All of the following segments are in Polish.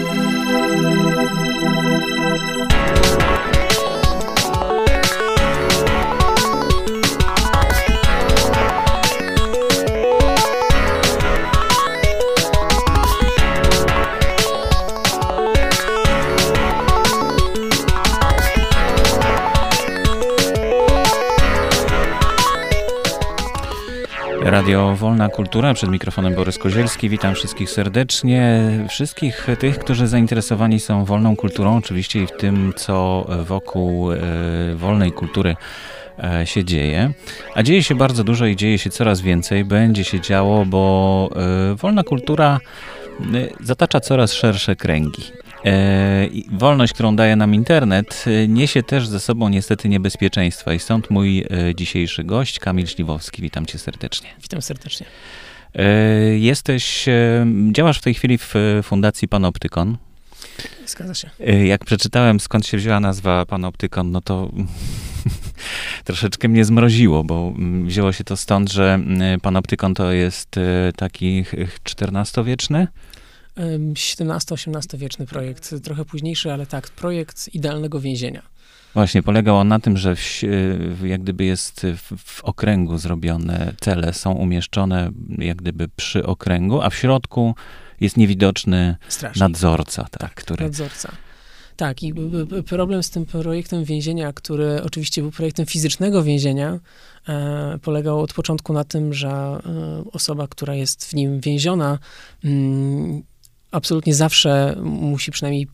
Thank you. Radio Wolna Kultura, przed mikrofonem Borys Kozielski. Witam wszystkich serdecznie. Wszystkich tych, którzy zainteresowani są wolną kulturą, oczywiście i w tym, co wokół e, wolnej kultury e, się dzieje. A dzieje się bardzo dużo i dzieje się coraz więcej. Będzie się działo, bo e, wolna kultura zatacza coraz szersze kręgi. E, wolność, którą daje nam internet, e, niesie też ze sobą niestety niebezpieczeństwa i stąd mój e, dzisiejszy gość, Kamil Śliwowski. Witam cię serdecznie. Witam serdecznie. Jesteś, działasz w tej chwili w Fundacji Panoptykon. Zgadza się. Jak przeczytałem, skąd się wzięła nazwa Panoptykon, no to troszeczkę mnie zmroziło, bo mm, wzięło się to stąd, że mm, Panoptykon to jest taki XIV-wieczny 17-18 wieczny projekt, trochę późniejszy, ale tak, projekt idealnego więzienia. Właśnie, polegał on na tym, że w, jak gdyby jest w, w, okręgu zrobione, cele są umieszczone jak gdyby przy okręgu, a w środku jest niewidoczny Strasznie. nadzorca. Tak, tak który... nadzorca. Tak, i problem z tym projektem więzienia, który oczywiście był projektem fizycznego więzienia, e, polegał od początku na tym, że e, osoba, która jest w nim więziona, mm, absolutnie zawsze musi przynajmniej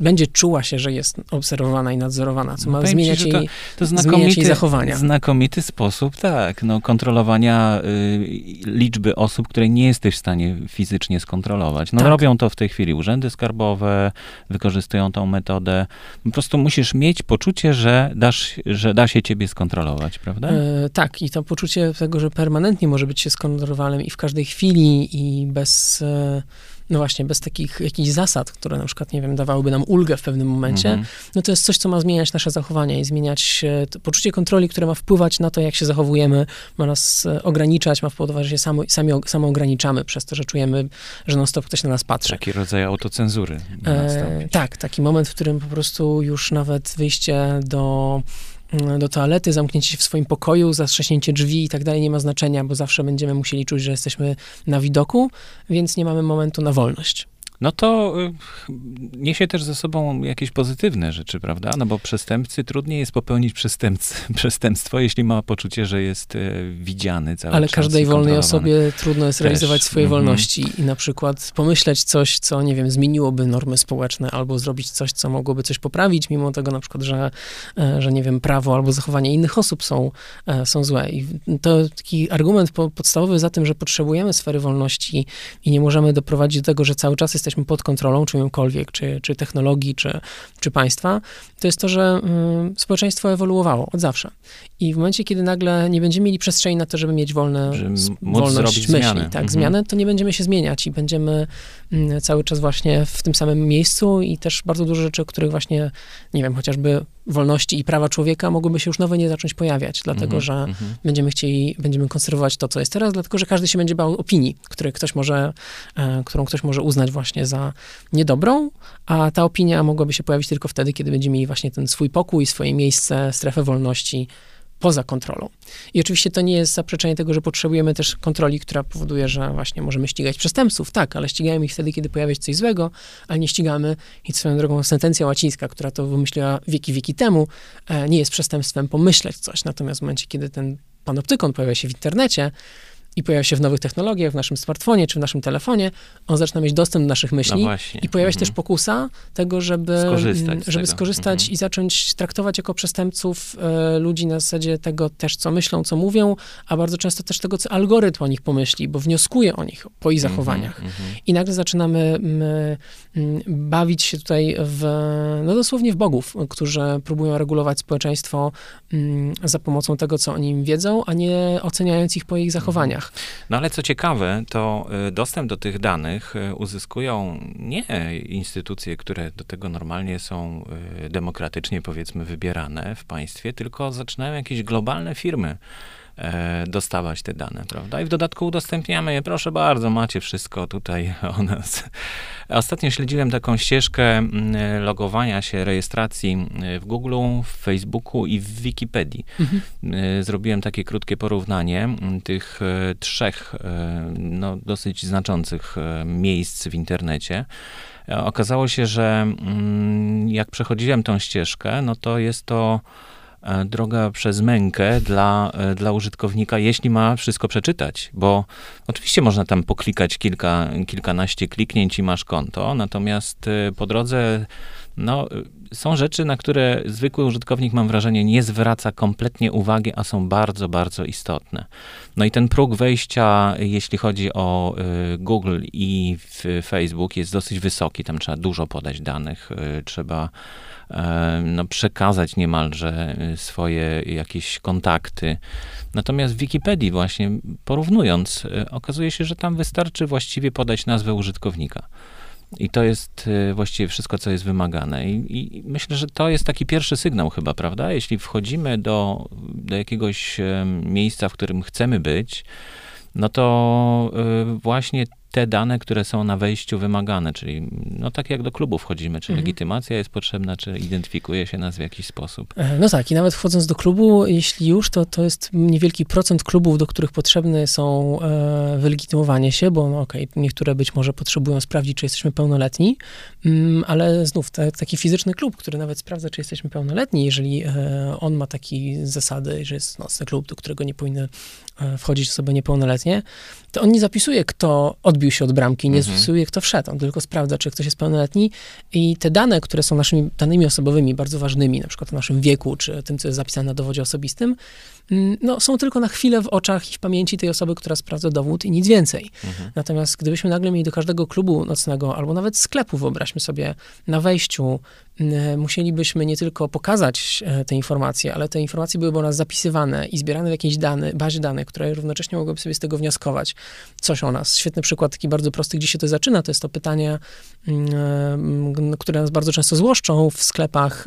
będzie czuła się, że jest obserwowana i nadzorowana, co ma no, zmieniać, ci, jej, to znakomity, jej zachowania. Znakomity sposób, tak, no, kontrolowania y, liczby osób, które nie jesteś w stanie fizycznie skontrolować. No, tak. robią to w tej chwili urzędy skarbowe, wykorzystują tą metodę. Po prostu musisz mieć poczucie, że, dasz, że da się ciebie skontrolować, prawda? E, tak, i to poczucie tego, że permanentnie może być się skontrolowanym i w każdej chwili i bez... E, no właśnie, bez takich jakichś zasad, które na przykład, nie wiem, dawałyby nam ulgę w pewnym momencie, mhm. no to jest coś, co ma zmieniać nasze zachowania i zmieniać poczucie kontroli, które ma wpływać na to, jak się zachowujemy, ma nas e, ograniczać, ma wpływać, że się sami, sami, samo ograniczamy przez to, że czujemy, że non stop ktoś na nas patrzy. Taki rodzaj autocenzury. E, tak, taki moment, w którym po prostu już nawet wyjście do do toalety, zamknięcie się w swoim pokoju, zatrzaśnięcie drzwi i tak dalej nie ma znaczenia, bo zawsze będziemy musieli czuć, że jesteśmy na widoku, więc nie mamy momentu na wolność no to y, niesie też ze sobą jakieś pozytywne rzeczy, prawda? No bo przestępcy trudniej jest popełnić przestępstwo, jeśli ma poczucie, że jest y, widziany cały Ale czas. Ale każdej wolnej osobie trudno jest też. realizować swoje mm -hmm. wolności i na przykład pomyśleć coś, co, nie wiem, zmieniłoby normy społeczne, albo zrobić coś, co mogłoby coś poprawić, mimo tego na przykład, że, e, że nie wiem, prawo albo zachowanie innych osób są, e, są złe. I to taki argument podstawowy za tym, że potrzebujemy sfery wolności i nie możemy doprowadzić do tego, że cały czas jest jesteśmy pod kontrolą czyjąkolwiek, czy, czy technologii, czy, czy państwa, to jest to, że y, społeczeństwo ewoluowało od zawsze. I w momencie, kiedy nagle nie będziemy mieli przestrzeni na to, żeby mieć wolne, wolność myśli, zmiany. tak, mhm. zmianę, to nie będziemy się zmieniać i będziemy y, cały czas właśnie w tym samym miejscu i też bardzo dużo rzeczy, których właśnie, nie wiem, chociażby wolności i prawa człowieka mogłyby się już nowe nie zacząć pojawiać, dlatego mm -hmm, że mm -hmm. będziemy chcieli, będziemy konserwować to, co jest teraz, dlatego że każdy się będzie bał opinii, które ktoś może, e, którą ktoś może uznać właśnie za niedobrą, a ta opinia mogłaby się pojawić tylko wtedy, kiedy będziemy mieli właśnie ten swój pokój, swoje miejsce, strefę wolności, poza kontrolą. I oczywiście to nie jest zaprzeczenie tego, że potrzebujemy też kontroli, która powoduje, że właśnie możemy ścigać przestępców, tak, ale ścigamy ich wtedy, kiedy pojawia się coś złego, ale nie ścigamy, i swoją drogą. Sentencja łacińska, która to wymyśliła wieki, wieki temu, e, nie jest przestępstwem pomyśleć coś, natomiast w momencie, kiedy ten panoptykon pojawia się w internecie, i pojawia się w nowych technologiach, w naszym smartfonie czy w naszym telefonie, on zaczyna mieć dostęp do naszych myśli no i pojawia się mhm. też pokusa tego, żeby skorzystać, żeby skorzystać mhm. i zacząć traktować jako przestępców e, ludzi na zasadzie tego też, co myślą, co mówią, a bardzo często też tego, co algorytm o nich pomyśli, bo wnioskuje o nich po ich mhm, zachowaniach. I nagle zaczynamy bawić się tutaj w, no dosłownie w bogów, którzy próbują regulować społeczeństwo za pomocą tego, co o nim wiedzą, a nie oceniając ich po ich zachowaniach. No ale co ciekawe, to y, dostęp do tych danych y, uzyskują nie instytucje, które do tego normalnie są y, demokratycznie, powiedzmy, wybierane w państwie, tylko zaczynają jakieś globalne firmy dostawać te dane, prawda? I w dodatku udostępniamy je, proszę bardzo, macie wszystko tutaj o nas. Ostatnio śledziłem taką ścieżkę mm, logowania się, rejestracji mm, w Google, w Facebooku i w Wikipedii. Mhm. E, zrobiłem takie krótkie porównanie mm, tych e, trzech no, dosyć znaczących miejsc w internecie. Okazało się, że jak przechodziłem tą ścieżkę, no to jest to E, droga przez mękę dla, e, dla użytkownika, jeśli ma wszystko przeczytać, bo oczywiście można tam poklikać kilka, kilkanaście kliknięć i masz konto, natomiast e, po drodze no, są rzeczy, na które zwykły użytkownik, mam wrażenie, nie zwraca kompletnie uwagi, a są bardzo, bardzo istotne. No i ten próg wejścia, jeśli chodzi o y, Google i Facebook, jest dosyć wysoki. Tam trzeba dużo podać danych, y, trzeba E, no, przekazać niemalże e, swoje jakieś kontakty. Natomiast w Wikipedii właśnie porównując, okazuje się, że tam wystarczy właściwie podać nazwę użytkownika. I to jest właściwie wszystko, co jest wymagane. I, I, myślę, że to jest taki pierwszy sygnał chyba, prawda? Jeśli wchodzimy do, do jakiegoś miejsca, w którym chcemy być, no to właśnie te dane, które są na wejściu wymagane, czyli no tak jak do klubu wchodzimy, czy mhm. legitymacja jest potrzebna, czy identyfikuje się nas w jakiś sposób. E, no tak, i nawet wchodząc do klubu, jeśli już, to, to jest niewielki procent klubów, do których potrzebne są e, wylegitymowanie się, bo no okej, okay, niektóre być może potrzebują sprawdzić, czy jesteśmy pełnoletni, mm, ale znów te, taki fizyczny klub, który nawet sprawdza, czy jesteśmy pełnoletni, jeżeli e, on ma takie zasady, że jest nocny klub, do którego nie powinny wchodzić osoby niepełnoletnie, to on nie zapisuje, kto odbił się od bramki, nie mhm. zapisuje, kto wszedł. On tylko sprawdza, czy ktoś jest pełnoletni i te dane, które są naszymi danymi osobowymi, bardzo ważnymi, na przykład o naszym wieku, czy tym, co jest zapisane na dowodzie osobistym, mm, no, są tylko na chwilę w oczach i w pamięci tej osoby, która sprawdza dowód i nic więcej. Mhm. Natomiast gdybyśmy nagle mieli do każdego klubu nocnego, albo nawet sklepu, wyobraźmy sobie, na wejściu E, musielibyśmy nie tylko pokazać e, te informacje, ale te informacje byłyby u nas zapisywane i zbierane w jakiejś dane, bazie danych, które równocześnie mogłyby sobie z tego wnioskować coś o nas. Świetny przykład, taki bardzo prosty, gdzie się to zaczyna, to jest to pytanie, mm, e, które nas bardzo często złoszczą w sklepach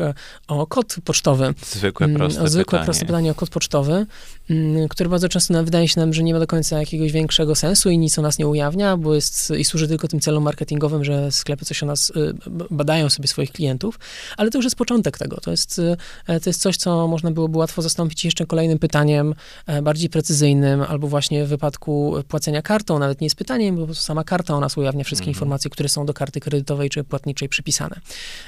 o kod pocztowy. Zwykłe, mm, proste zwykłe, pytanie. proste pytanie o kod pocztowy, mm, który bardzo często wydaje się nam, że nie ma do końca jakiegoś większego sensu i nic o nas nie ujawnia, bo jest i służy tylko tym celom marketingowym, że sklepy coś o nas badają sobie swoich klientów ale to już jest początek tego. To jest, e, to jest coś, co można byłoby łatwo zastąpić jeszcze kolejnym pytaniem, e, bardziej precyzyjnym, albo właśnie w wypadku płacenia kartą, nawet nie jest pytaniem, bo sama karta u nas ujawnia wszystkie mhm. informacje, które są do karty kredytowej czy płatniczej przypisane.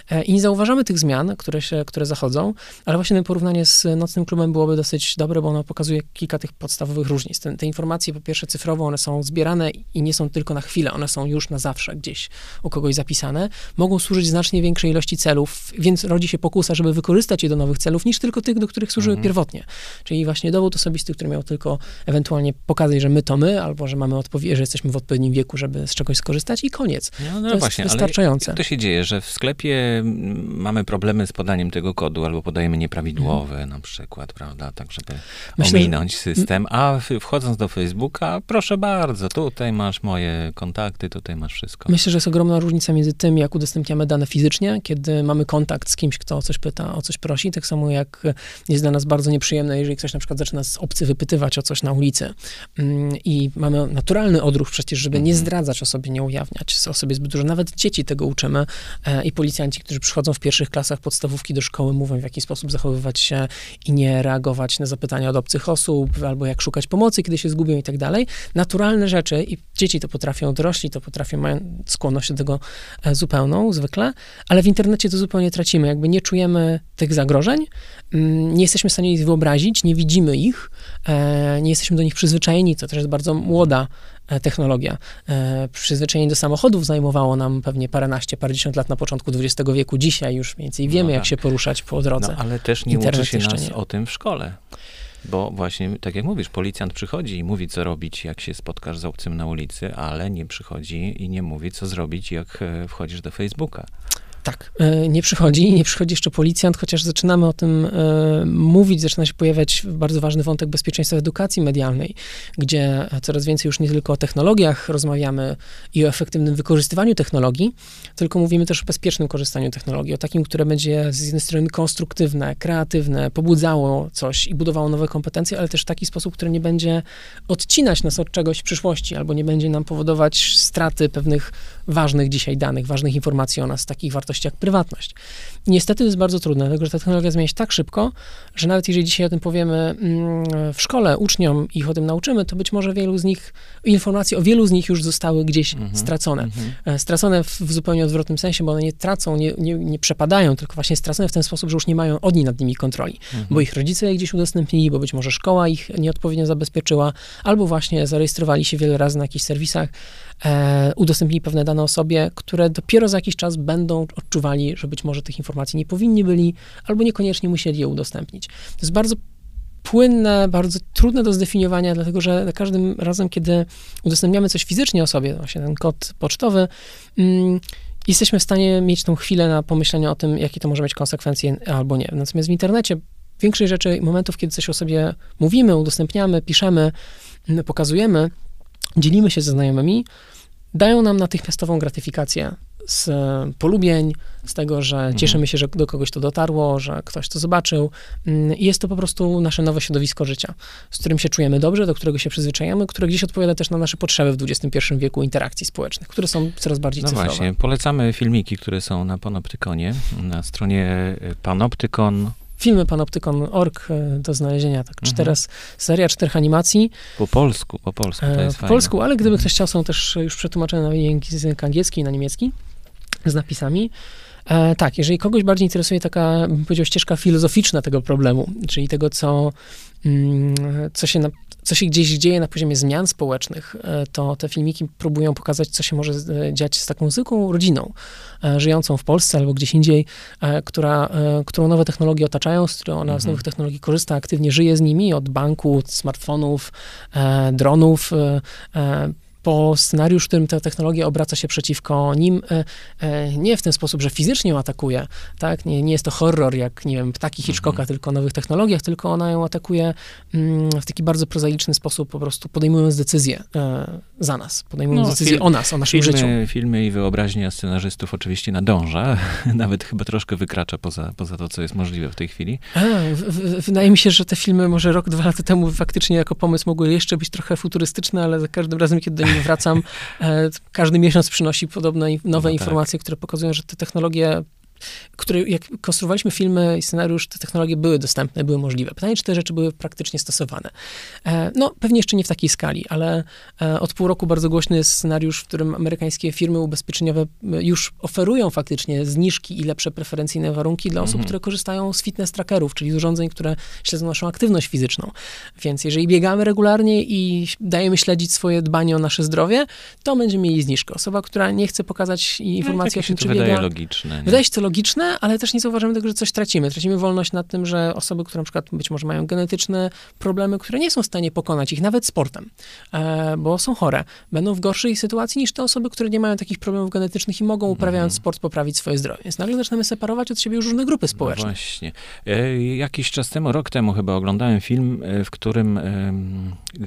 E, I nie zauważamy tych zmian, które, się, które zachodzą, ale właśnie porównanie z nocnym klubem byłoby dosyć dobre, bo ono pokazuje kilka tych podstawowych różnic. Te, te informacje, po pierwsze cyfrowo, one są zbierane i nie są tylko na chwilę, one są już na zawsze gdzieś u kogoś zapisane. Mogą służyć znacznie większej ilości celów, celów, więc rodzi się pokusa, żeby wykorzystać je do nowych celów, niż tylko tych, do których służyły mhm. pierwotnie. Czyli właśnie dowód osobisty, który miał tylko ewentualnie pokazać, że my to my, albo że mamy odpowiedź, że jesteśmy w odpowiednim wieku, żeby z czegoś skorzystać i koniec. No, no to właśnie, jest wystarczające. Ale to się dzieje, że w sklepie mamy problemy z podaniem tego kodu, albo podajemy nieprawidłowy mhm. na przykład, prawda, tak żeby Myślę, ominąć system, a wchodząc do Facebooka, proszę bardzo, tutaj masz moje kontakty, tutaj masz wszystko. Myślę, że jest ogromna różnica między tym, jak udostępniamy dane fizycznie, kiedy mamy kontakt z kimś, kto o coś pyta, o coś prosi, tak samo jak jest dla nas bardzo nieprzyjemne, jeżeli ktoś na przykład zaczyna z obcy wypytywać o coś na ulicy mm, i mamy naturalny odruch przecież, żeby nie mhm. zdradzać o sobie, nie ujawniać o sobie zbyt dużo. Nawet dzieci tego uczymy e, i policjanci, którzy przychodzą w pierwszych klasach podstawówki do szkoły, mówią w jaki sposób zachowywać się i nie reagować na zapytania od obcych osób, albo jak szukać pomocy, kiedy się zgubią i tak dalej. Naturalne rzeczy i dzieci to potrafią, dorośli to potrafią, mają skłonność do tego e, zupełną zwykle, ale w internecie to zupełnie tracimy. Jakby nie czujemy tych zagrożeń, mm, nie jesteśmy w stanie ich wyobrazić, nie widzimy ich, e, nie jesteśmy do nich przyzwyczajeni. To też jest bardzo młoda e, technologia. E, przyzwyczajenie do samochodów zajmowało nam pewnie paręnaście, parędziesiąt lat na początku XX wieku. Dzisiaj już mniej więcej wiemy, no tak. jak się poruszać po drodze. No, ale też nie Internet uczy się nas nie. o tym w szkole. Bo właśnie, tak jak mówisz, policjant przychodzi i mówi, co robić, jak się spotkasz z obcym na ulicy, ale nie przychodzi i nie mówi, co zrobić, jak wchodzisz do Facebooka. Tak, e, nie przychodzi, nie przychodzi jeszcze policjant, chociaż zaczynamy o tym e, mówić, zaczyna się pojawiać bardzo ważny wątek bezpieczeństwa edukacji medialnej, gdzie coraz więcej już nie tylko o technologiach rozmawiamy i o efektywnym wykorzystywaniu technologii, tylko mówimy też o bezpiecznym korzystaniu technologii, o takim, które będzie z jednej strony konstruktywne, kreatywne, pobudzało coś i budowało nowe kompetencje, ale też w taki sposób, który nie będzie odcinać nas od czegoś w przyszłości, albo nie będzie nam powodować straty pewnych ważnych dzisiaj danych, ważnych informacji o nas, takich wartości jak prywatność. I niestety to jest bardzo trudne, dlatego że ta technologia zmienia się tak szybko, że nawet jeżeli dzisiaj o tym powiemy mm, w szkole uczniom i ich o tym nauczymy, to być może wielu z nich, informacje o wielu z nich już zostały gdzieś mhm. stracone. Mhm. E, stracone w, w, zupełnie odwrotnym sensie, bo one nie tracą, nie, nie, nie, przepadają, tylko właśnie stracone w ten sposób, że już nie mają oni nad nimi kontroli, mhm. bo ich rodzice je gdzieś udostępnili, bo być może szkoła ich nieodpowiednio zabezpieczyła, albo właśnie zarejestrowali się wiele razy na jakichś serwisach, e, udostępnili pewne dane osobie, które dopiero za jakiś czas będą odczuwali, że być może tych informacji nie powinni byli, albo niekoniecznie musieli je udostępnić. To jest bardzo płynne, bardzo trudne do zdefiniowania, dlatego że za każdym razem, kiedy udostępniamy coś fizycznie osobie, właśnie ten kod pocztowy, mm, jesteśmy w stanie mieć tą chwilę na pomyślenie o tym, jakie to może mieć konsekwencje albo nie. Natomiast w internecie większej rzeczy, momentów, kiedy coś o sobie mówimy, udostępniamy, piszemy, pokazujemy, dzielimy się ze znajomymi, dają nam natychmiastową gratyfikację z polubień, z tego, że mhm. cieszymy się, że do kogoś to dotarło, że ktoś to zobaczył. Mm, I jest to po prostu nasze nowe środowisko życia, z którym się czujemy dobrze, do którego się przyzwyczajamy, które gdzieś odpowiada też na nasze potrzeby w XXI wieku interakcji społecznych, które są coraz bardziej no cyfrowe. właśnie, polecamy filmiki, które są na Panoptykonie, na stronie panoptykon filmy panoptykon.org e, do znalezienia. Tak, mhm. cztery, seria czterech animacji. Po polsku, po polsku, to e, jest Po fajne. polsku, ale gdyby ktoś chciał, są też już przetłumaczone na język angielski i na niemiecki z napisami. E, tak, jeżeli kogoś bardziej interesuje taka, bym powiedział, ścieżka filozoficzna tego problemu, czyli tego, co, mm, co się na, co się gdzieś dzieje na poziomie zmian społecznych, e, to te filmiki próbują pokazać, co się może e, dziać z taką zwykłą rodziną, e, żyjącą w Polsce albo gdzieś indziej, która, którą nowe technologie otaczają, z którą ona z mhm. nowych technologii korzysta, aktywnie żyje z nimi, od banku, smartfonów, dronów, po scenariusz, w którym ta technologia obraca się przeciwko nim, e, e, nie w ten sposób, że fizycznie ją atakuje, tak? Nie, nie jest to horror, jak, nie wiem, ptaki Hitchcocka, mhm. tylko o nowych technologiach, tylko ona ją atakuje mm, w taki bardzo prozaiczny sposób, po prostu podejmując decyzje e, za nas, podejmując no, decyzje film, o nas, o naszym filmy, życiu. Filmy i wyobraźnia scenarzystów oczywiście nadąża, nawet chyba troszkę wykracza poza, poza to, co jest możliwe w tej chwili. A, w, w, wydaje mi się, że te filmy może rok, dwa lata temu faktycznie jako pomysł mogły jeszcze być trochę futurystyczne, ale za każdym razem, kiedy do wracam, e, każdy miesiąc przynosi podobne nowe no tak. informacje, które pokazują, że te technologie które jak konstruowaliśmy filmy i scenariusz, te technologie były dostępne, były możliwe. Pytanie, czy te rzeczy były praktycznie stosowane. E, no, pewnie jeszcze nie w takiej skali, ale e, od pół roku bardzo głośny jest scenariusz, w którym amerykańskie firmy ubezpieczeniowe e, już oferują faktycznie zniżki i lepsze preferencyjne warunki dla osób, mhm. które korzystają z fitness trackerów, czyli urządzeń, które śledzą naszą aktywność fizyczną. Więc jeżeli biegamy regularnie i dajemy śledzić swoje dbanie o nasze zdrowie, to będziemy mieli zniżkę. Osoba, która nie chce pokazać no informacji no, o tym, czy biega... Wydaje logiczne. Wydaje się to logiczne, ale też nie zauważamy tego, że coś tracimy. Tracimy wolność nad tym, że osoby, które na przykład być może mają genetyczne problemy, które nie są w stanie pokonać ich nawet sportem, e, bo są chore, będą w gorszej sytuacji niż te osoby, które nie mają takich problemów genetycznych i mogą uprawiając mm. sport poprawić swoje zdrowie. Więc nagle zaczynamy separować od siebie już różne grupy społeczne. No właśnie. E, jakiś czas temu, rok temu chyba oglądałem film, e, w którym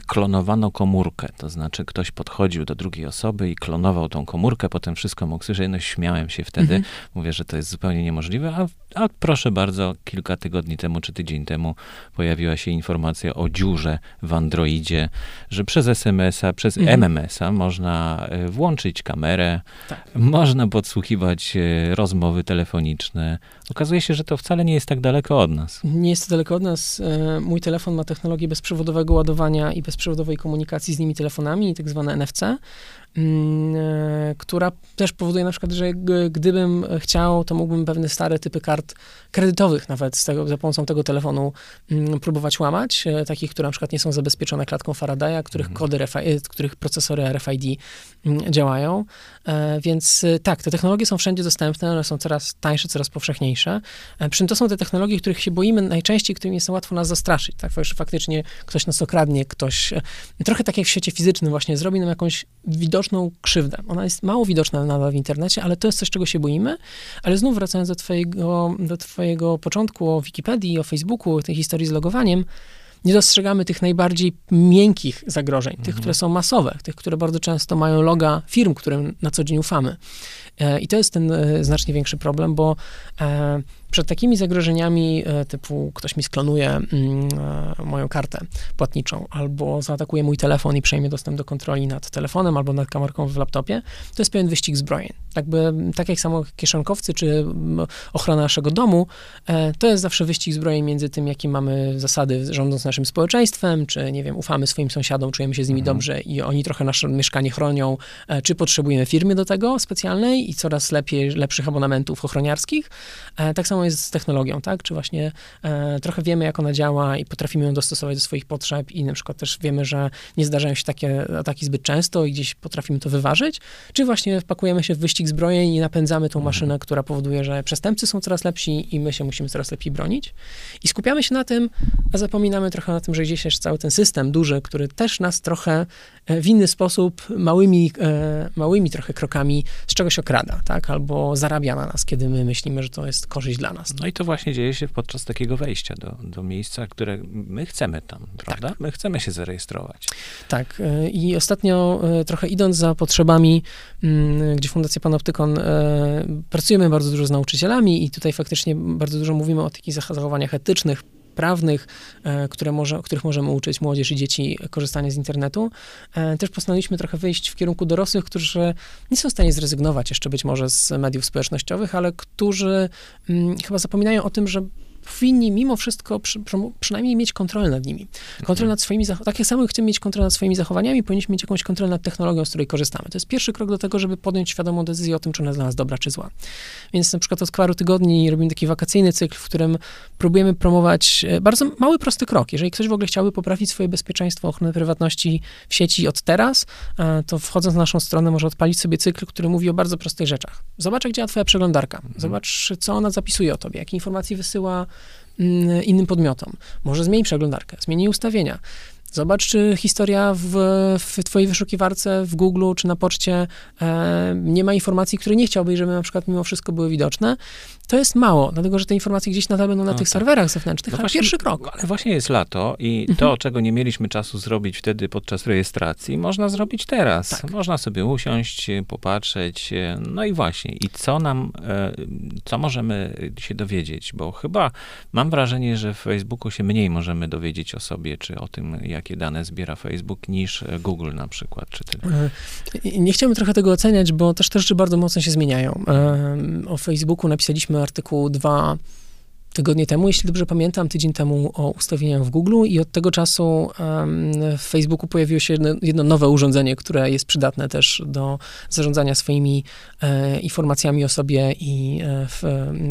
klonowano komórkę. To znaczy ktoś podchodził do drugiej osoby i klonował tą komórkę, potem wszystko mógł słyszeć. No śmiałem się wtedy. -hmm. Mówię, że to jest zupełnie niemożliwe, a, a proszę bardzo, kilka tygodni temu czy tydzień temu pojawiła się informacja o dziurze w Androidzie, że przez SMS-a, przez mhm. MMS-a można e, włączyć kamerę, tak. można podsłuchiwać e, rozmowy telefoniczne. Okazuje się, że to wcale nie jest tak daleko od nas. Nie jest to daleko od nas. E, mój telefon ma technologię bezprzewodowego ładowania i bezprzewodowej komunikacji z nimi telefonami, tak zwane NFC. Mm, e, która też powoduje na przykład, że gdybym chciał, to mógłbym pewne stare typy kart kredytowych nawet z tego, za pomocą tego telefonu mm, próbować łamać, e, takich, które na przykład nie są zabezpieczone klatką Faradaya, których mhm. kody, RFID, e, których procesory RFID mm, działają. Więc tak, te technologie są wszędzie dostępne, one są coraz tańsze, coraz powszechniejsze. Przy czym to są te technologie, których się boimy najczęściej, którymi jest łatwo nas zastraszyć. Tak, że faktycznie ktoś nas okradnie, ktoś, trochę tak jak w świecie fizycznym właśnie, zrobi nam jakąś widoczną widoczną krzywdę. Ona jest mało widoczna nadal w internecie, ale to jest coś, czego się boimy. Ale znów wracając do twojego, do twojego początku o Wikipedii, o Facebooku, tej historii z logowaniem, nie dostrzegamy tych najbardziej miękkich zagrożeń, mhm. tych, które są masowe, tych, które bardzo często mają loga firm, którym na co dzień ufamy. E, I to jest ten e, znacznie większy problem, bo e, przed takimi zagrożeniami e, typu ktoś mi sklonuje mm, e, moją kartę płatniczą, albo zaatakuje mój telefon i przejmie dostęp do kontroli nad telefonem albo nad kamerką w laptopie, to jest pewien wyścig zbrojeń. Jakby, tak jak samo kieszonkowcy czy ochrona naszego domu, e, to jest zawsze wyścig zbrojeń między tym, jakie mamy zasady rządząc naszym społeczeństwem, czy nie wiem, ufamy swoim sąsiadom, czujemy się z nimi mhm. dobrze i oni trochę nasze mieszkanie chronią, czy potrzebujemy firmy do tego specjalnej i coraz lepiej, lepszych abonamentów ochroniarskich. Tak samo jest z technologią, tak? Czy właśnie e, trochę wiemy, jak ona działa i potrafimy ją dostosować do swoich potrzeb i na przykład też wiemy, że nie zdarzają się takie ataki zbyt często i gdzieś potrafimy to wyważyć, czy właśnie wpakujemy się w wyścig zbrojeń i napędzamy tą mhm. maszynę, która powoduje, że przestępcy są coraz lepsi i my się musimy coraz lepiej bronić. I skupiamy się na tym, a zapominamy trochę na tym, że gdzieś jest cały ten system duży, który też nas trochę w inny sposób, małymi, e, małymi trochę krokami z czegoś okrada, tak? Albo zarabia na nas, kiedy my myślimy, że to jest korzyść dla nas. No i to właśnie dzieje się podczas takiego wejścia do, do miejsca, które my chcemy tam, prawda? Tak. My chcemy się zarejestrować. Tak. E, I ostatnio e, trochę idąc za potrzebami, mm, gdzie Fundacja Panoptykon e, pracujemy bardzo dużo z nauczycielami i tutaj faktycznie bardzo dużo mówimy o takich zachowaniach etycznych, prawnych, które może, których możemy uczyć młodzież i dzieci korzystania z internetu, też postanowiliśmy trochę wyjść w kierunku dorosłych, którzy nie są w stanie zrezygnować jeszcze być może z mediów społecznościowych, ale którzy hmm, chyba zapominają o tym, że powinni mimo wszystko przy, przynajmniej mieć kontrolę nad nimi. Kontrolę nad swoimi, tak jak samo chcemy mieć kontrolę nad swoimi zachowaniami, powinniśmy mieć jakąś kontrolę nad technologią, z której korzystamy. To jest pierwszy krok do tego, żeby podjąć świadomą decyzję o tym, czy ona jest dla nas dobra, czy zła. Więc na przykład od paru tygodni robimy taki wakacyjny cykl, w którym próbujemy promować e, bardzo mały, prosty krok. Jeżeli ktoś w ogóle chciałby poprawić swoje bezpieczeństwo, ochronę prywatności w sieci od teraz, e, to wchodząc na naszą stronę może odpalić sobie cykl, który mówi o bardzo prostych rzeczach. Zobacz, jak działa twoja przeglądarka. Mhm. Zobacz, co ona zapisuje o tobie, jakie informacje wysyła innym podmiotom. Może zmieni przeglądarkę, zmieni ustawienia. Zobacz, czy historia w, w twojej wyszukiwarce, w Google czy na poczcie e, nie ma informacji, które nie chciałbyś, żeby na przykład mimo wszystko były widoczne. To jest mało, dlatego że te informacje gdzieś nadal będą na no tych tak. serwerach zewnętrznych, no właśnie, pierwszy krok. Ale właśnie jest lato i mhm. to, czego nie mieliśmy czasu zrobić wtedy podczas rejestracji, można zrobić teraz. Tak. Można sobie usiąść, popatrzeć, no i właśnie, i co nam, e, co możemy się dowiedzieć, bo chyba mam wrażenie, że w Facebooku się mniej możemy dowiedzieć o sobie, czy o tym, jakie dane zbiera Facebook, niż Google na przykład, czy ty. E, nie chciałbym trochę tego oceniać, bo też te rzeczy bardzo mocno się zmieniają. E, o Facebooku napisaliśmy artykuł 2 tygodnie temu, jeśli dobrze pamiętam, tydzień temu o ustawieniach w Google i od tego czasu w Facebooku pojawiło się jedno, jedno, nowe urządzenie, które jest przydatne też do zarządzania swoimi e, informacjami o sobie i e, w,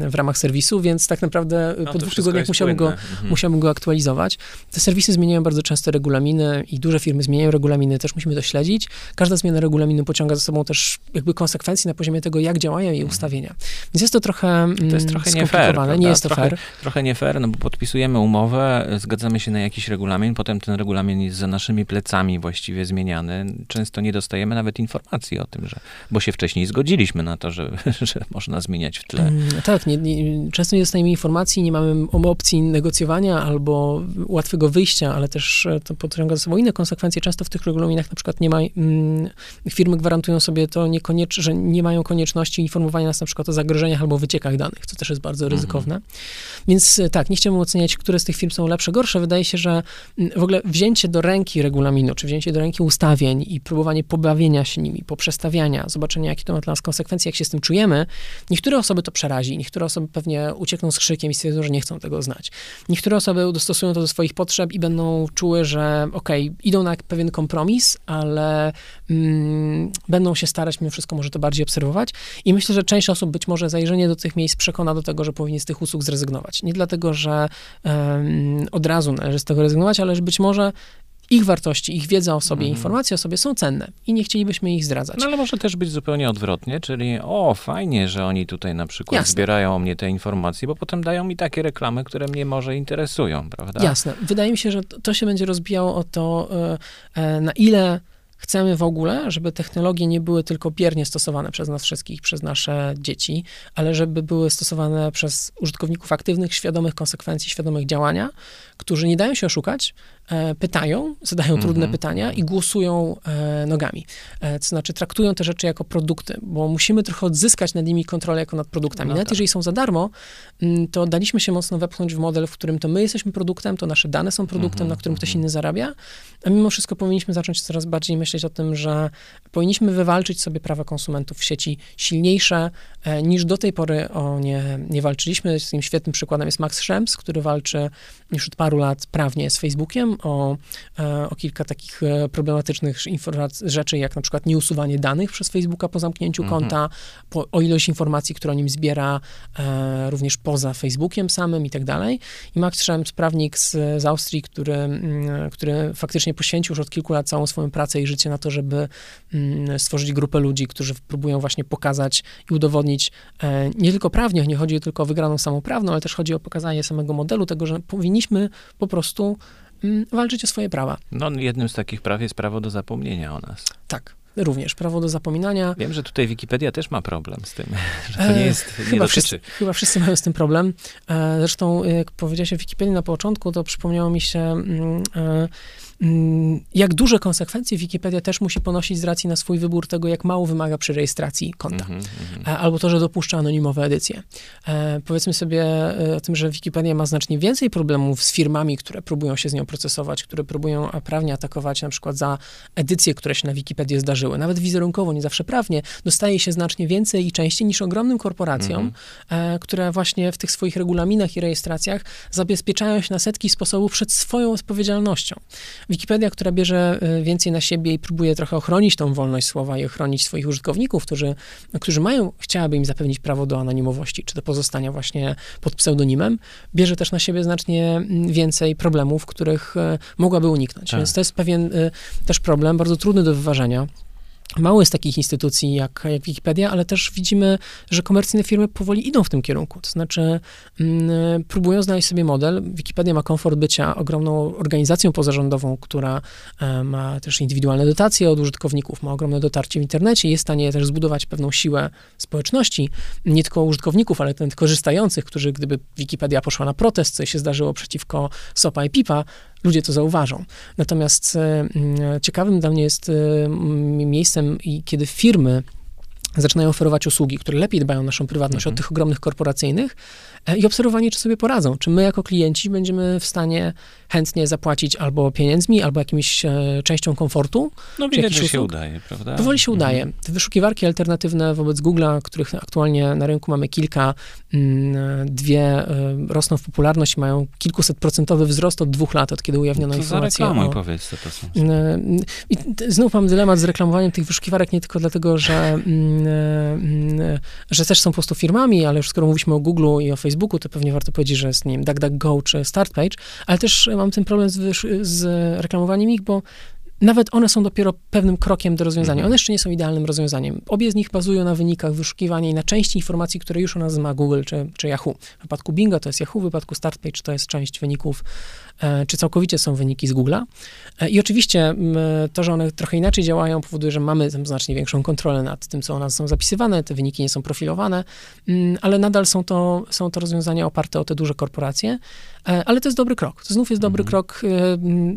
w, ramach serwisu, więc tak naprawdę no, po dwóch tygodniach musiałbym go, mhm. go aktualizować. Te serwisy zmieniają bardzo często regulaminy i duże firmy zmieniają regulaminy, też musimy to śledzić. Każda zmiana regulaminu pociąga za sobą też jakby konsekwencje na poziomie tego, jak działają jej mhm. ustawienia. Więc jest to trochę To jest trochę nie fair, nie jest to trochę, fair. Trochę nie fair, no bo podpisujemy umowę, zgadzamy się na jakiś regulamin, potem ten regulamin jest za naszymi plecami właściwie zmieniany. Często nie dostajemy nawet informacji o tym, że, bo się wcześniej zgodziliśmy na to, że, że można zmieniać w tle. Mm, tak, nie, nie, często nie dostajemy informacji, nie mamy opcji negocjowania albo łatwego wyjścia, ale też e, to pociąga za sobą inne konsekwencje. Często w tych regulaminach na przykład nie ma, mm, firmy gwarantują sobie to niekoniecznie, że nie mają konieczności informowania nas na przykład o zagrożeniach albo wyciekach danych, co też jest bardzo mhm. ryzykowne. Mhm. Więc e, tak, nie chciałbym oceniać, które z tych firm są lepsze, gorsze. Wydaje się, że mm, w ogóle wzięcie do ręki regulaminu, czy wzięcie do ręki ustawień i próbowanie pobawienia się nimi, poprzestawiania, zobaczenia, jakie to ma dla nas konsekwencje, jak się z tym czujemy, niektóre osoby to przerazi, niektóre osoby pewnie uciekną z krzykiem i stwierdzą, że nie chcą tego znać. Niektóre osoby dostosują to do swoich potrzeb i będą czuły, że okej, okay, idą na pewien kompromis, ale mm, będą się starać mimo wszystko może to bardziej obserwować. I myślę, że część osób być może zajrzenie do tych miejsc przekona do tego, że powinien z tych usług zrezygnować. Nie dlatego, że um, od razu należy z tego rezygnować, ale że być może ich wartości, ich wiedza o sobie, mm. informacje o sobie są cenne i nie chcielibyśmy ich zdradzać. No ale może też być zupełnie odwrotnie, czyli o, fajnie, że oni tutaj na przykład Jasne. zbierają o mnie te informacje, bo potem dają mi takie reklamy, które mnie może interesują, prawda? Jasne. Wydaje mi się, że to się będzie rozbijało o to, e, e, na ile chcemy w ogóle, żeby technologie nie były tylko biernie stosowane przez nas wszystkich, przez nasze dzieci, ale żeby były stosowane przez użytkowników aktywnych, świadomych konsekwencji, świadomych działania, którzy nie dają się oszukać, e, pytają, zadają trudne mm-hmm. pytania i głosują e, nogami. E, to znaczy traktują te rzeczy jako produkty, bo musimy trochę odzyskać nad nimi kontrolę jako nad produktami. No Nawet tak. jeżeli są za darmo, mm, to daliśmy się mocno wepchnąć w model, w którym to my jesteśmy produktem, to nasze dane są produktem, mm-hmm. na którym ktoś mhm. inny zarabia, a mimo wszystko powinniśmy zacząć coraz bardziej myśleć o tym, że powinniśmy wywalczyć sobie prawa konsumentów w sieci silniejsze, niż do tej pory o nie, nie walczyliśmy. Tym świetnym przykładem jest Max Schrems, który walczy już od paru lat prawnie z Facebookiem o, e, o kilka takich e, problematycznych rzeczy, jak na przykład nieusuwanie danych przez Facebooka po zamknięciu mhm. konta, po, o ilość informacji, które o nim zbiera e, również poza Facebookiem samym i tak dalej. I Max Schrems, prawnik z, z Austrii, który, mm, który faktycznie poświęcił już od kilku lat całą swoją pracę i życie na to, żeby mm, stworzyć grupę ludzi, którzy próbują właśnie pokazać i udowodnić nie tylko prawnie, nie chodzi tylko o wygraną samą prawną, ale też chodzi o pokazanie samego modelu tego, że powinniśmy po prostu mm, walczyć o swoje prawa. No, jednym z takich praw jest prawo do zapomnienia o nas. Tak. Również prawo do zapominania. Wiem, że tutaj Wikipedia też ma problem z tym, że to nie jest, nie chyba Wszyscy, chyba wszyscy mają z tym problem. E, zresztą, jak powiedziałeś o Wikipedii na początku, to przypomniało mi się mm, e, jak duże konsekwencje Wikipedia też musi ponosić z racji na swój wybór tego, jak mało wymaga przy rejestracji konta. Mm -hmm. Albo to, że dopuszcza anonimowe edycje. E, powiedzmy sobie e, o tym, że Wikipedia ma znacznie więcej problemów z firmami, które próbują się z nią procesować, które próbują prawnie atakować na przykład za edycje, które się na Wikipedii zdarzyły. Nawet wizerunkowo, nie zawsze prawnie, dostaje się znacznie więcej i częściej niż ogromnym korporacjom, mm -hmm. które właśnie w tych swoich regulaminach i rejestracjach zabezpieczają się na setki sposobów przed swoją odpowiedzialnością. Wikipedia, która bierze y, więcej na siebie i próbuje trochę ochronić tą wolność słowa i ochronić swoich użytkowników, którzy, którzy mają, chciałaby im zapewnić prawo do anonimowości, czy do pozostania właśnie pod pseudonimem, bierze też na siebie znacznie mm, więcej problemów, których y, mogłaby uniknąć. Tak. Więc to jest pewien y, też problem, bardzo trudny do wyważenia. Mało jest takich instytucji jak, jak Wikipedia, ale też widzimy, że komercyjne firmy powoli idą w tym kierunku. To znaczy, mm, próbują znaleźć sobie model. Wikipedia ma komfort bycia ogromną organizacją pozarządową, która e, ma też indywidualne dotacje od użytkowników, ma ogromne dotarcie w internecie jest w stanie też zbudować pewną siłę społeczności, nie tylko użytkowników, ale też korzystających, którzy gdyby Wikipedia poszła na protest, co się zdarzyło przeciwko SOPA i PIPA, ludzie to zauważą. Natomiast e, ciekawym dla mnie jest e, miejscem, kiedy firmy zaczynają oferować usługi, które lepiej dbają o naszą prywatność mhm. od tych ogromnych korporacyjnych, i obserwowanie, czy sobie poradzą. Czy my jako klienci będziemy w stanie chętnie zapłacić albo pieniędzmi, albo jakimś e, częścią komfortu. No widać, że się udaje, prawda? Powoli się udaje. Mhm. Te wyszukiwarki alternatywne wobec Google'a, których aktualnie na rynku mamy kilka, mm, dwie e, rosną w popularność, mają kilkuset procentowy wzrost od dwóch lat, od kiedy ujawniono to informację. Za o... powiedz, co to są. I znów mam dylemat z reklamowaniem tych wyszukiwarek nie tylko dlatego, że, mm, mm, że też są po prostu firmami, ale już skoro mówiliśmy o Google'u i o Facebooku, Facebooku, to pewnie warto powiedzieć, że jest, nie wiem, DuckDuckGo czy StartPage, ale też mam ten problem z, z reklamowaniem ich, bo nawet one są dopiero pewnym krokiem do rozwiązania. Mhm. One jeszcze nie są idealnym rozwiązaniem. Obie z nich bazują na wynikach wyszukiwania i na części informacji, które już u nas ma Google czy, czy Yahoo. W przypadku Binga to jest Yahoo, w przypadku StartPage to jest część wyników, e, czy całkowicie są wyniki z Google'a. E, I oczywiście to, że one trochę inaczej działają, powoduje, że mamy znacznie większą kontrolę nad tym, co u nas są zapisywane, te wyniki nie są profilowane, mm, ale nadal są to, są to rozwiązania oparte o te duże korporacje. E, ale to jest dobry krok. To znów jest dobry mhm. krok,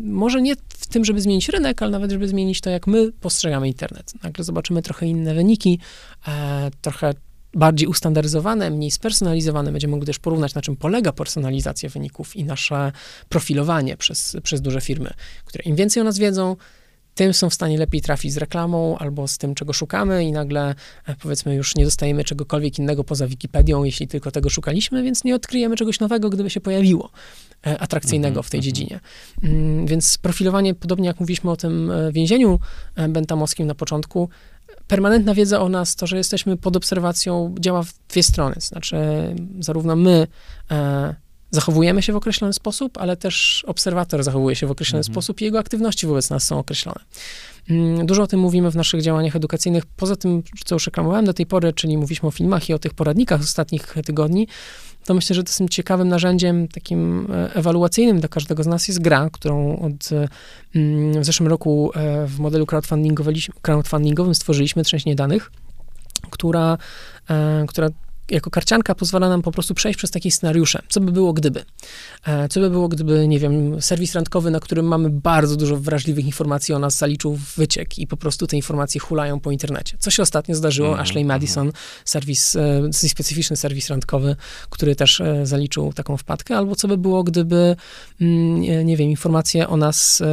może nie w tym, żeby zmienić rynek, ale nawet, żeby zmienić to, jak my postrzegamy internet. Nagle zobaczymy trochę inne wyniki, e, trochę bardziej ustandaryzowane, mniej spersonalizowane. Będziemy mogli też porównać, na czym polega personalizacja wyników i nasze profilowanie przez, przez duże firmy, które im więcej o nas wiedzą, tym są w stanie lepiej trafić z reklamą albo z tym, czego szukamy i nagle e, powiedzmy już nie dostajemy czegokolwiek innego poza Wikipedią, jeśli tylko tego szukaliśmy, więc nie odkryjemy czegoś nowego, gdyby się pojawiło e, atrakcyjnego w tej mhm, dziedzinie. Mm, więc profilowanie, podobnie jak mówiliśmy o tym e, więzieniu bentamowskim na początku, permanentna wiedza o nas, to, że jesteśmy pod obserwacją, działa w dwie strony. Znaczy, zarówno my zachowujemy się w określony sposób, ale też obserwator zachowuje się w określony mhm. sposób i jego aktywności wobec nas są określone. Mm, dużo o tym mówimy w naszych działaniach edukacyjnych. Poza tym, co już reklamowałem do tej pory, czyli mówiliśmy o filmach i o tych poradnikach z ostatnich tygodni, to myślę, że tym ciekawym narzędziem takim e, ewaluacyjnym dla każdego z nas jest gra, którą od, mm, w zeszłym roku e, w modelu crowdfundingowym stworzyliśmy trzęsienie danych, która, e, która jako karcianka pozwala nam po prostu przejść przez takie scenariusze. Co by było gdyby? E, co by było gdyby, nie wiem, serwis randkowy, na którym mamy bardzo dużo wrażliwych informacji o nas, zaliczył wyciek i po prostu te informacje hulają po internecie. Co się ostatnio zdarzyło? Mm. Ashley Madison, serwis, e, specyficzny serwis randkowy, który też e, zaliczył taką wpadkę. Albo co by było, gdyby, mm, nie wiem, informacje o nas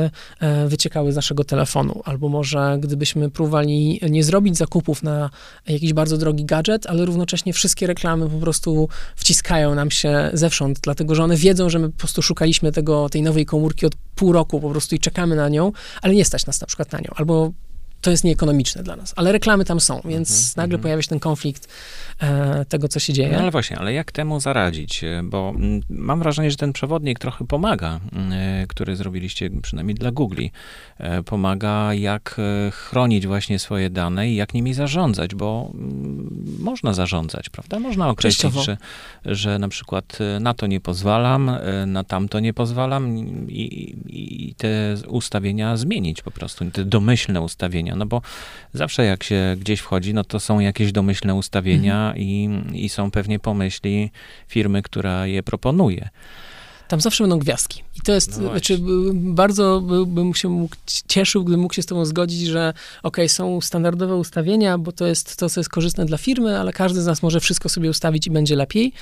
wyciekały z naszego telefonu. Albo może gdybyśmy próbowali nie zrobić zakupów na jakiś bardzo drogi gadżet, ale równocześnie wszystkie reklamy po prostu wciskają nam się zewsząd, dlatego że one wiedzą, że my po prostu szukaliśmy tego, tej nowej komórki od pół roku po prostu i czekamy na nią, ale nie stać nas na przykład na nią. Albo to jest nieekonomiczne dla nas. Ale reklamy tam są, więc mm -hmm. nagle pojawia się ten konflikt e, tego, co się dzieje. No ale właśnie, ale jak temu zaradzić? E, bo m, mm, mam wrażenie, że ten przewodnik trochę pomaga, e, który zrobiliście przynajmniej dla Google. E, pomaga, jak e, chronić właśnie swoje dane i jak nimi zarządzać, bo m, mm, można zarządzać, prawda? Można określić, że, że na przykład e, na to nie pozwalam, na tamto nie pozwalam i, i te ustawienia zmienić po prostu, te domyślne ustawienia no bo zawsze jak się gdzieś wchodzi, no to są jakieś domyślne ustawienia mhm. i, i są pewnie pomyśli firmy, która je proponuje tam zawsze będą gwiazdki. I to jest, no znaczy, bardzo bym się mógł, cieszył, gdybym mógł się z tobą zgodzić, że ok, są standardowe ustawienia, bo to jest to, co jest korzystne dla firmy, ale każdy z nas może wszystko sobie ustawić i będzie lepiej.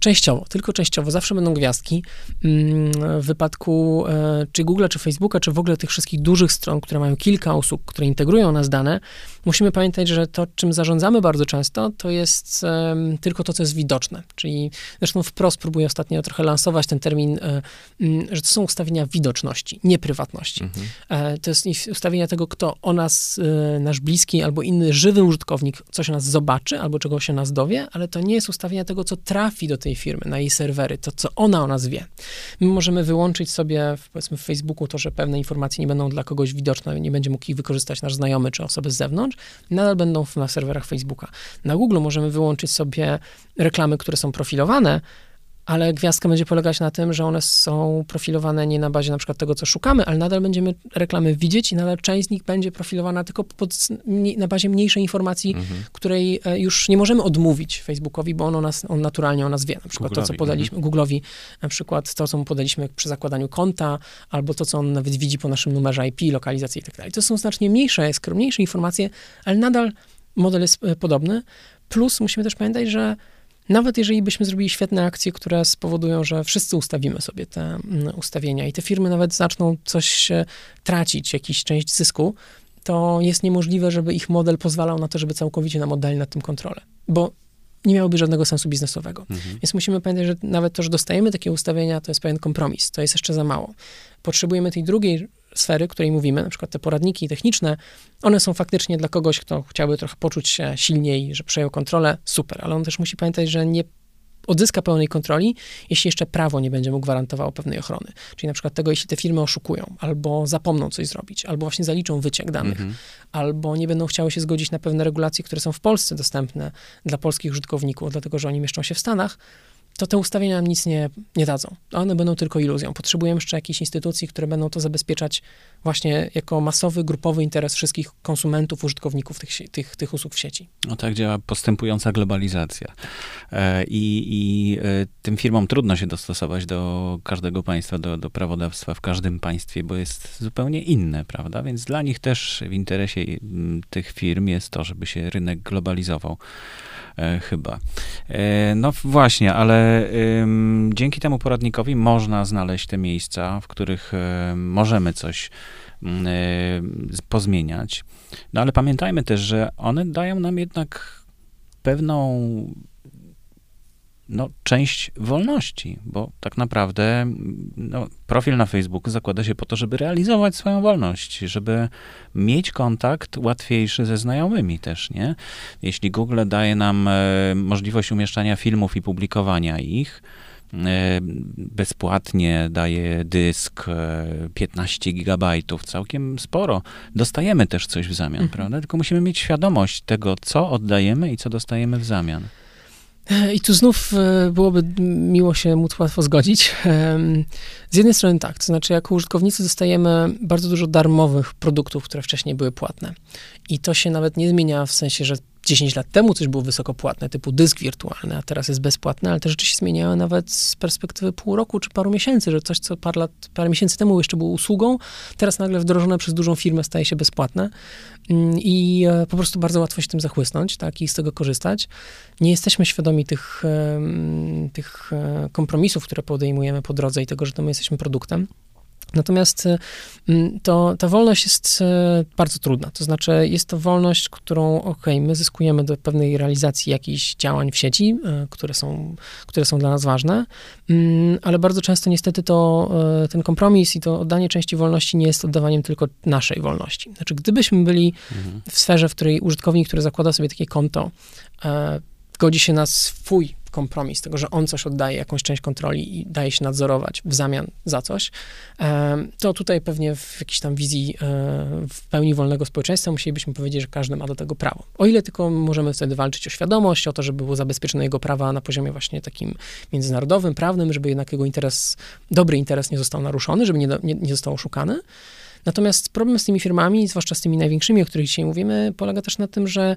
Częściowo, tylko częściowo. Zawsze będą gwiazdki. Mm, w wypadku e, czy Google, czy Facebooka, czy w ogóle tych wszystkich dużych stron, które mają kilka usług, które integrują nas dane, musimy pamiętać, że to, czym zarządzamy bardzo często, to jest tylko to, co jest widoczne. Czyli zresztą wprost próbuję ostatnio trochę lansować ten termin, e, mm, że to są ustawienia widoczności, nie prywatności. Mhm. E, to jest ustawienia tego, kto o nas, nasz bliski albo inny żywy użytkownik, coś o nas zobaczy albo czego się nas dowie, ale to nie jest ustawienia tego, co trafi do tej firmy, na jej serwery, to co ona o nas wie. My możemy wyłączyć sobie, powiedzmy w Facebooku, to, że pewne informacje nie będą dla kogoś widoczne, nie będzie mógł ich wykorzystać nasz znajomy czy osoby z zewnątrz, nadal będą na serwerach Facebooka. Na Google możemy wyłączyć sobie reklamy, które są profilowane, ale gwiazdka będzie polegać na tym, że one są profilowane nie na bazie na przykład tego, co szukamy, ale nadal będziemy reklamy widzieć i nadal część z nich będzie profilowana tylko pod, na bazie mniejszej informacji, mhm. której e, już nie możemy odmówić Facebookowi, bo on, o nas, on naturalnie o nas wie. Na przykład Google'owi, to, co podaliśmy, mhm. Google'owi, na przykład to, co mu podaliśmy przy zakładaniu konta, albo to, co on nawet widzi po naszym numerze IP, lokalizacji i tak. To są znacznie mniejsze, skromniejsze informacje, ale nadal model jest e, podobny. Plus musimy też pamiętać, że nawet jeżeli byśmy zrobili świetne akcje, które spowodują, że wszyscy ustawimy sobie te mm, ustawienia i te firmy nawet zaczną coś tracić, jakiś część zysku, to jest niemożliwe, żeby ich model pozwalał na to, żeby całkowicie nam oddali nad tym kontrolę. Bo nie miałoby żadnego sensu biznesowego. Mhm. Więc musimy pamiętać, że nawet to, że dostajemy takie ustawienia, to jest pewien kompromis. To jest jeszcze za mało. Potrzebujemy tej drugiej sfery, której mówimy, na przykład te poradniki techniczne, one są faktycznie dla kogoś, kto chciałby trochę poczuć się silniej, że przejął kontrolę, super, ale on też musi pamiętać, że nie odzyska pełnej kontroli, jeśli jeszcze prawo nie będzie mu gwarantowało pewnej ochrony. Czyli na przykład tego, jeśli te firmy oszukują, albo zapomną coś zrobić, albo właśnie zaliczą wyciek danych, mm -hmm. albo nie będą chciały się zgodzić na pewne regulacje, które są w Polsce dostępne dla polskich użytkowników, dlatego że oni mieszczą się w Stanach, to te ustawienia nam nic nie, nie dadzą. One będą tylko iluzją. Potrzebujemy jeszcze jakichś instytucji, które będą to zabezpieczać właśnie jako masowy, grupowy interes wszystkich konsumentów, użytkowników tych, tych, tych usług w sieci. No tak działa postępująca globalizacja. E, I, i e, tym firmom trudno się dostosować do każdego państwa, do, do prawodawstwa w każdym państwie, bo jest zupełnie inne, prawda? Więc dla nich też w interesie tych firm jest to, żeby się rynek globalizował. E, chyba. No właśnie, ale dzięki temu poradnikowi można znaleźć te miejsca, w których możemy coś pozmieniać. No ale pamiętajmy też, że one dają nam jednak pewną no, część wolności, bo tak naprawdę no, profil na Facebooku zakłada się po to, żeby realizować swoją wolność, żeby mieć kontakt łatwiejszy ze znajomymi też, nie? Jeśli Google daje nam e, możliwość umieszczania filmów i publikowania ich, bezpłatnie daje dysk 15 gigabajtów, całkiem sporo. Dostajemy też coś w zamian, mhm. prawda? Tylko musimy mieć świadomość tego, co oddajemy i co dostajemy w zamian. I tu znów e, byłoby miło się móc łatwo zgodzić. Z jednej strony tak, to znaczy jako użytkownicy dostajemy bardzo dużo darmowych produktów, które wcześniej były płatne. I to się nawet nie zmienia w sensie, że 10 lat temu coś było wysoko płatne, typu dysk wirtualny, a teraz jest bezpłatne, ale te rzeczy się zmieniały nawet z perspektywy pół roku czy paru miesięcy, że coś, co parę, lat, parę miesięcy temu jeszcze było usługą, teraz nagle wdrożone przez dużą firmę staje się bezpłatne mm, i e, po prostu bardzo łatwo się tym zachłysnąć, tak, i z tego korzystać. Nie jesteśmy świadomi tych, tych e, kompromisów, które podejmujemy po drodze i tego, że to my jesteśmy produktem. Natomiast y, mm, to, ta wolność jest y, bardzo trudna. To znaczy, jest to wolność, którą, ok, my zyskujemy do pewnej realizacji jakichś działań w sieci, y, które są, które są dla nas ważne, mm, ale bardzo często niestety to ten kompromis i to oddanie części wolności nie jest oddawaniem tylko naszej wolności. Znaczy, gdybyśmy byli mhm. w sferze, w której użytkownik, który zakłada sobie takie konto, godzi się na swój kompromis tego, że on coś oddaje, jakąś część kontroli i daje się nadzorować w zamian za coś, to tutaj pewnie w jakiejś tam wizji e, w pełni wolnego społeczeństwa musielibyśmy powiedzieć, że każdy ma do tego prawo. O ile tylko możemy wtedy walczyć o świadomość, o to, żeby było zabezpieczone jego prawa na poziomie właśnie takim międzynarodowym, prawnym, żeby jednak jego interes, dobry interes nie został naruszony, żeby nie, nie, nie został oszukany. Natomiast problem z tymi firmami, zwłaszcza z tymi największymi, o których dzisiaj mówimy, polega też na tym, że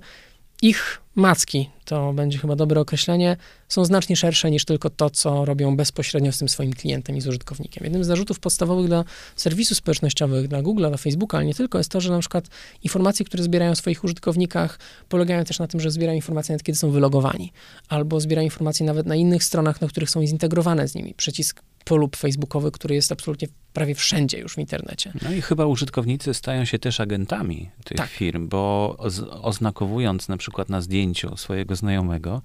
ich macki, to będzie chyba dobre określenie, są znacznie szersze niż tylko to, co robią bezpośrednio z tym swoim klientem i z użytkownikiem. Jednym z zarzutów podstawowych dla serwisów społecznościowych, dla Google, dla Facebooka, ale nie tylko, jest to, że na przykład informacje, które zbierają o swoich użytkownikach, polegają też na tym, że zbierają informacje nawet kiedy są wylogowani, albo zbierają informacje nawet na innych stronach, na których są zintegrowane z nimi. Przycisk polub facebookowy, który jest absolutnie prawie wszędzie już w internecie. No i chyba użytkownicy stają się też agentami tych tak. firm, bo oznakowując na przykład na zdjęciu swojego znajomego,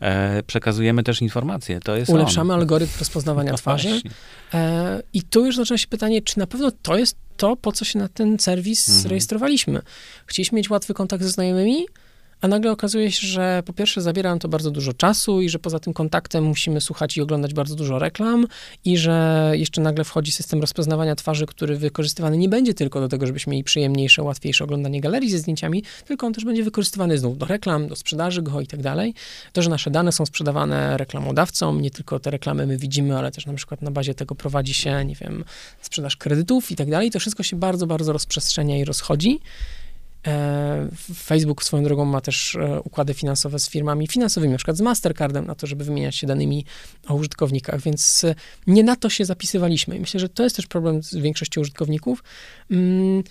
e, przekazujemy też informacje. To jest Ulepszamy on. algorytm rozpoznawania no twarzy. E, I tu już zaczyna się pytanie, czy na pewno to jest to, po co się na ten serwis mhm. rejestrowaliśmy. Chcieliśmy mieć łatwy kontakt ze znajomymi, a nagle okazuje się, że po pierwsze zabiera nam to bardzo dużo czasu i że poza tym kontaktem musimy słuchać i oglądać bardzo dużo reklam i że jeszcze nagle wchodzi system rozpoznawania twarzy, który wykorzystywany nie będzie tylko do tego, żebyśmy mieli przyjemniejsze, łatwiejsze oglądanie galerii ze zdjęciami, tylko on też będzie wykorzystywany znów do reklam, do sprzedaży go i tak dalej. To, że nasze dane są sprzedawane reklamodawcom, nie tylko te reklamy my widzimy, ale też na przykład na bazie tego prowadzi się, nie wiem, sprzedaż kredytów i tak dalej, to wszystko się bardzo, bardzo rozprzestrzenia i rozchodzi. E, Facebook swoją drogą ma też e, układy finansowe z firmami finansowymi, na przykład z Mastercardem, na to, żeby wymieniać się danymi o użytkownikach, więc e, nie na to się zapisywaliśmy. Myślę, że to jest też problem z większością użytkowników. Mm,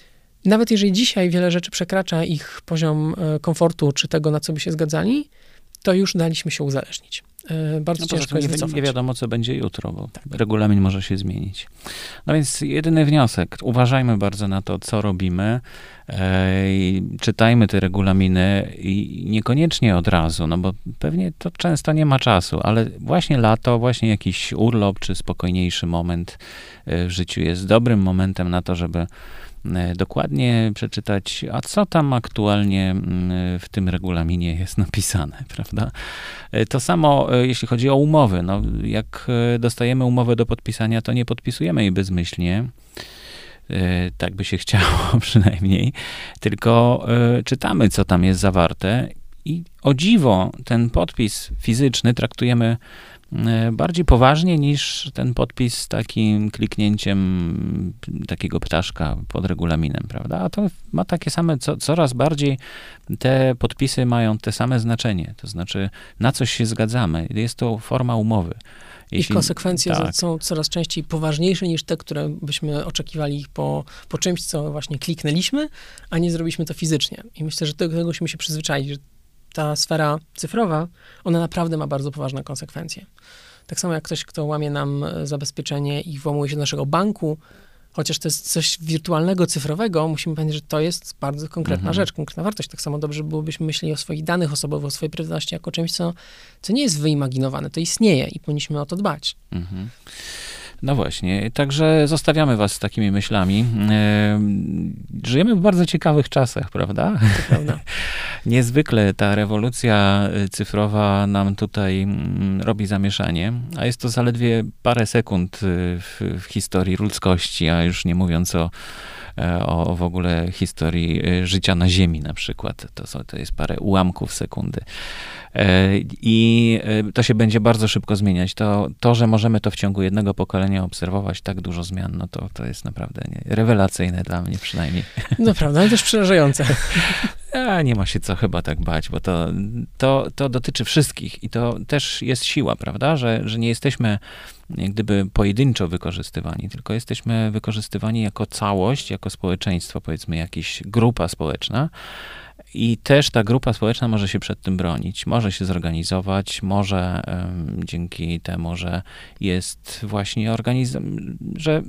nawet jeżeli dzisiaj wiele rzeczy przekracza ich poziom komfortu, czy tego, na co by się zgadzali, to już daliśmy się uzależnić. E, bardzo no ciężko jest nie, wycofać. nie wiadomo, co będzie jutro, bo tak. regulamin może się zmienić. No więc jedyny wniosek. Uważajmy bardzo na to, co robimy. E, czytajmy te regulaminy i niekoniecznie od razu, no bo pewnie to często nie ma czasu, ale właśnie lato, właśnie jakiś urlop czy spokojniejszy moment e, w życiu jest dobrym momentem na to, żeby dokładnie przeczytać, a co tam aktualnie mm, w tym regulaminie jest napisane, prawda? E, to samo, e, jeśli chodzi o umowy. No, jak dostajemy umowę do podpisania, to nie podpisujemy jej bezmyślnie, tak by się chciało przynajmniej, tylko czytamy, co tam jest zawarte i o dziwo ten podpis fizyczny traktujemy E, bardziej poważnie niż ten podpis z takim kliknięciem takiego ptaszka pod regulaminem, prawda? A to ma takie same, co, coraz bardziej te podpisy mają te same znaczenie, to znaczy na coś się zgadzamy. Jest to forma umowy. Jeśli, ich konsekwencje tak. są coraz częściej poważniejsze niż te, które byśmy oczekiwali po, po czymś, co właśnie kliknęliśmy, a nie zrobiliśmy to fizycznie. I myślę, że do tego musimy się przyzwyczaić, że ta sfera cyfrowa, ona naprawdę ma bardzo poważne konsekwencje. Tak samo jak ktoś, kto łamie nam e, zabezpieczenie i włamuje się do naszego banku, chociaż to jest coś wirtualnego, cyfrowego, musimy pamiętać, że to jest bardzo konkretna mhm. rzecz, konkretna wartość. Tak samo dobrze byłobyśmy myśleli o swoich danych osobowych, o swojej prywatności jako czymś, co, co nie jest wyimaginowane, to istnieje i powinniśmy o to dbać. Mhm. No właśnie, także zostawiamy was z takimi myślami. Żyjemy w bardzo ciekawych czasach, prawda? Niezwykle ta rewolucja cyfrowa nam tutaj mm, robi zamieszanie, a jest to zaledwie parę sekund w, w historii ludzkości, a już nie mówiąc o E, o w ogóle historii e, życia na Ziemi na przykład. To, są, to jest parę ułamków sekundy. E, I to się będzie bardzo szybko zmieniać. To, to, że możemy to w ciągu jednego pokolenia obserwować tak dużo zmian, no to, to jest naprawdę nie, rewelacyjne dla mnie przynajmniej. Naprawdę, ale też przerażające. A nie ma się co chyba tak bać, bo to, to, to dotyczy wszystkich i to też jest siła, prawda, że, że nie jesteśmy jak gdyby pojedynczo wykorzystywani, tylko jesteśmy wykorzystywani jako całość, jako społeczeństwo, powiedzmy, jakaś grupa społeczna. I też ta grupa społeczna może się przed tym bronić, może się zorganizować, może dzięki temu, że jest właśnie organizm, że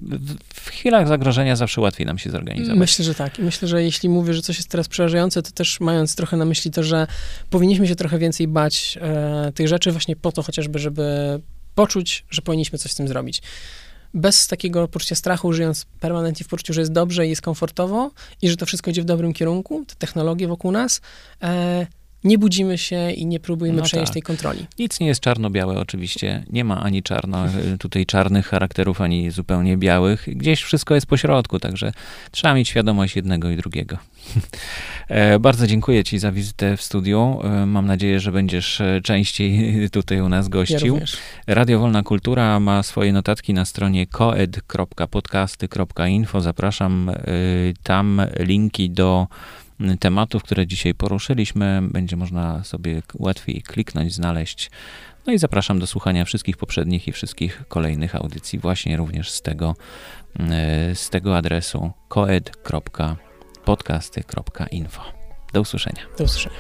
w chwilach zagrożenia zawsze łatwiej nam się zorganizować. Myślę, że tak. I myślę, że jeśli mówię, że coś jest teraz przerażające, to też mając trochę na myśli to, że powinniśmy się trochę więcej bać e, tych rzeczy właśnie po to chociażby, żeby poczuć, że powinniśmy coś z tym zrobić. Bez takiego poczucia strachu, żyjąc permanentnie w poczuciu, że jest dobrze i jest komfortowo i że to wszystko idzie w dobrym kierunku, te technologie wokół nas, e, nie budzimy się i nie próbujemy no przejąć tak. tej kontroli. Nic nie jest czarno-białe oczywiście. Nie ma ani czarno, e, tutaj czarnych charakterów, ani zupełnie białych. Gdzieś wszystko jest pośrodku, także trzeba mieć świadomość jednego i drugiego. E, bardzo dziękuję Ci za wizytę w studiu. E, mam nadzieję, że będziesz częściej tutaj u nas gościł. Ja Radio Wolna Kultura ma swoje notatki na stronie koed.podcasty.info. Zapraszam tam linki do tematów, które dzisiaj poruszyliśmy. Będzie można sobie łatwiej kliknąć, znaleźć. No i zapraszam do słuchania wszystkich poprzednich i wszystkich kolejnych audycji, właśnie również z tego, e, z tego adresu koed.podcasty.info. Do usłyszenia. Do usłyszenia.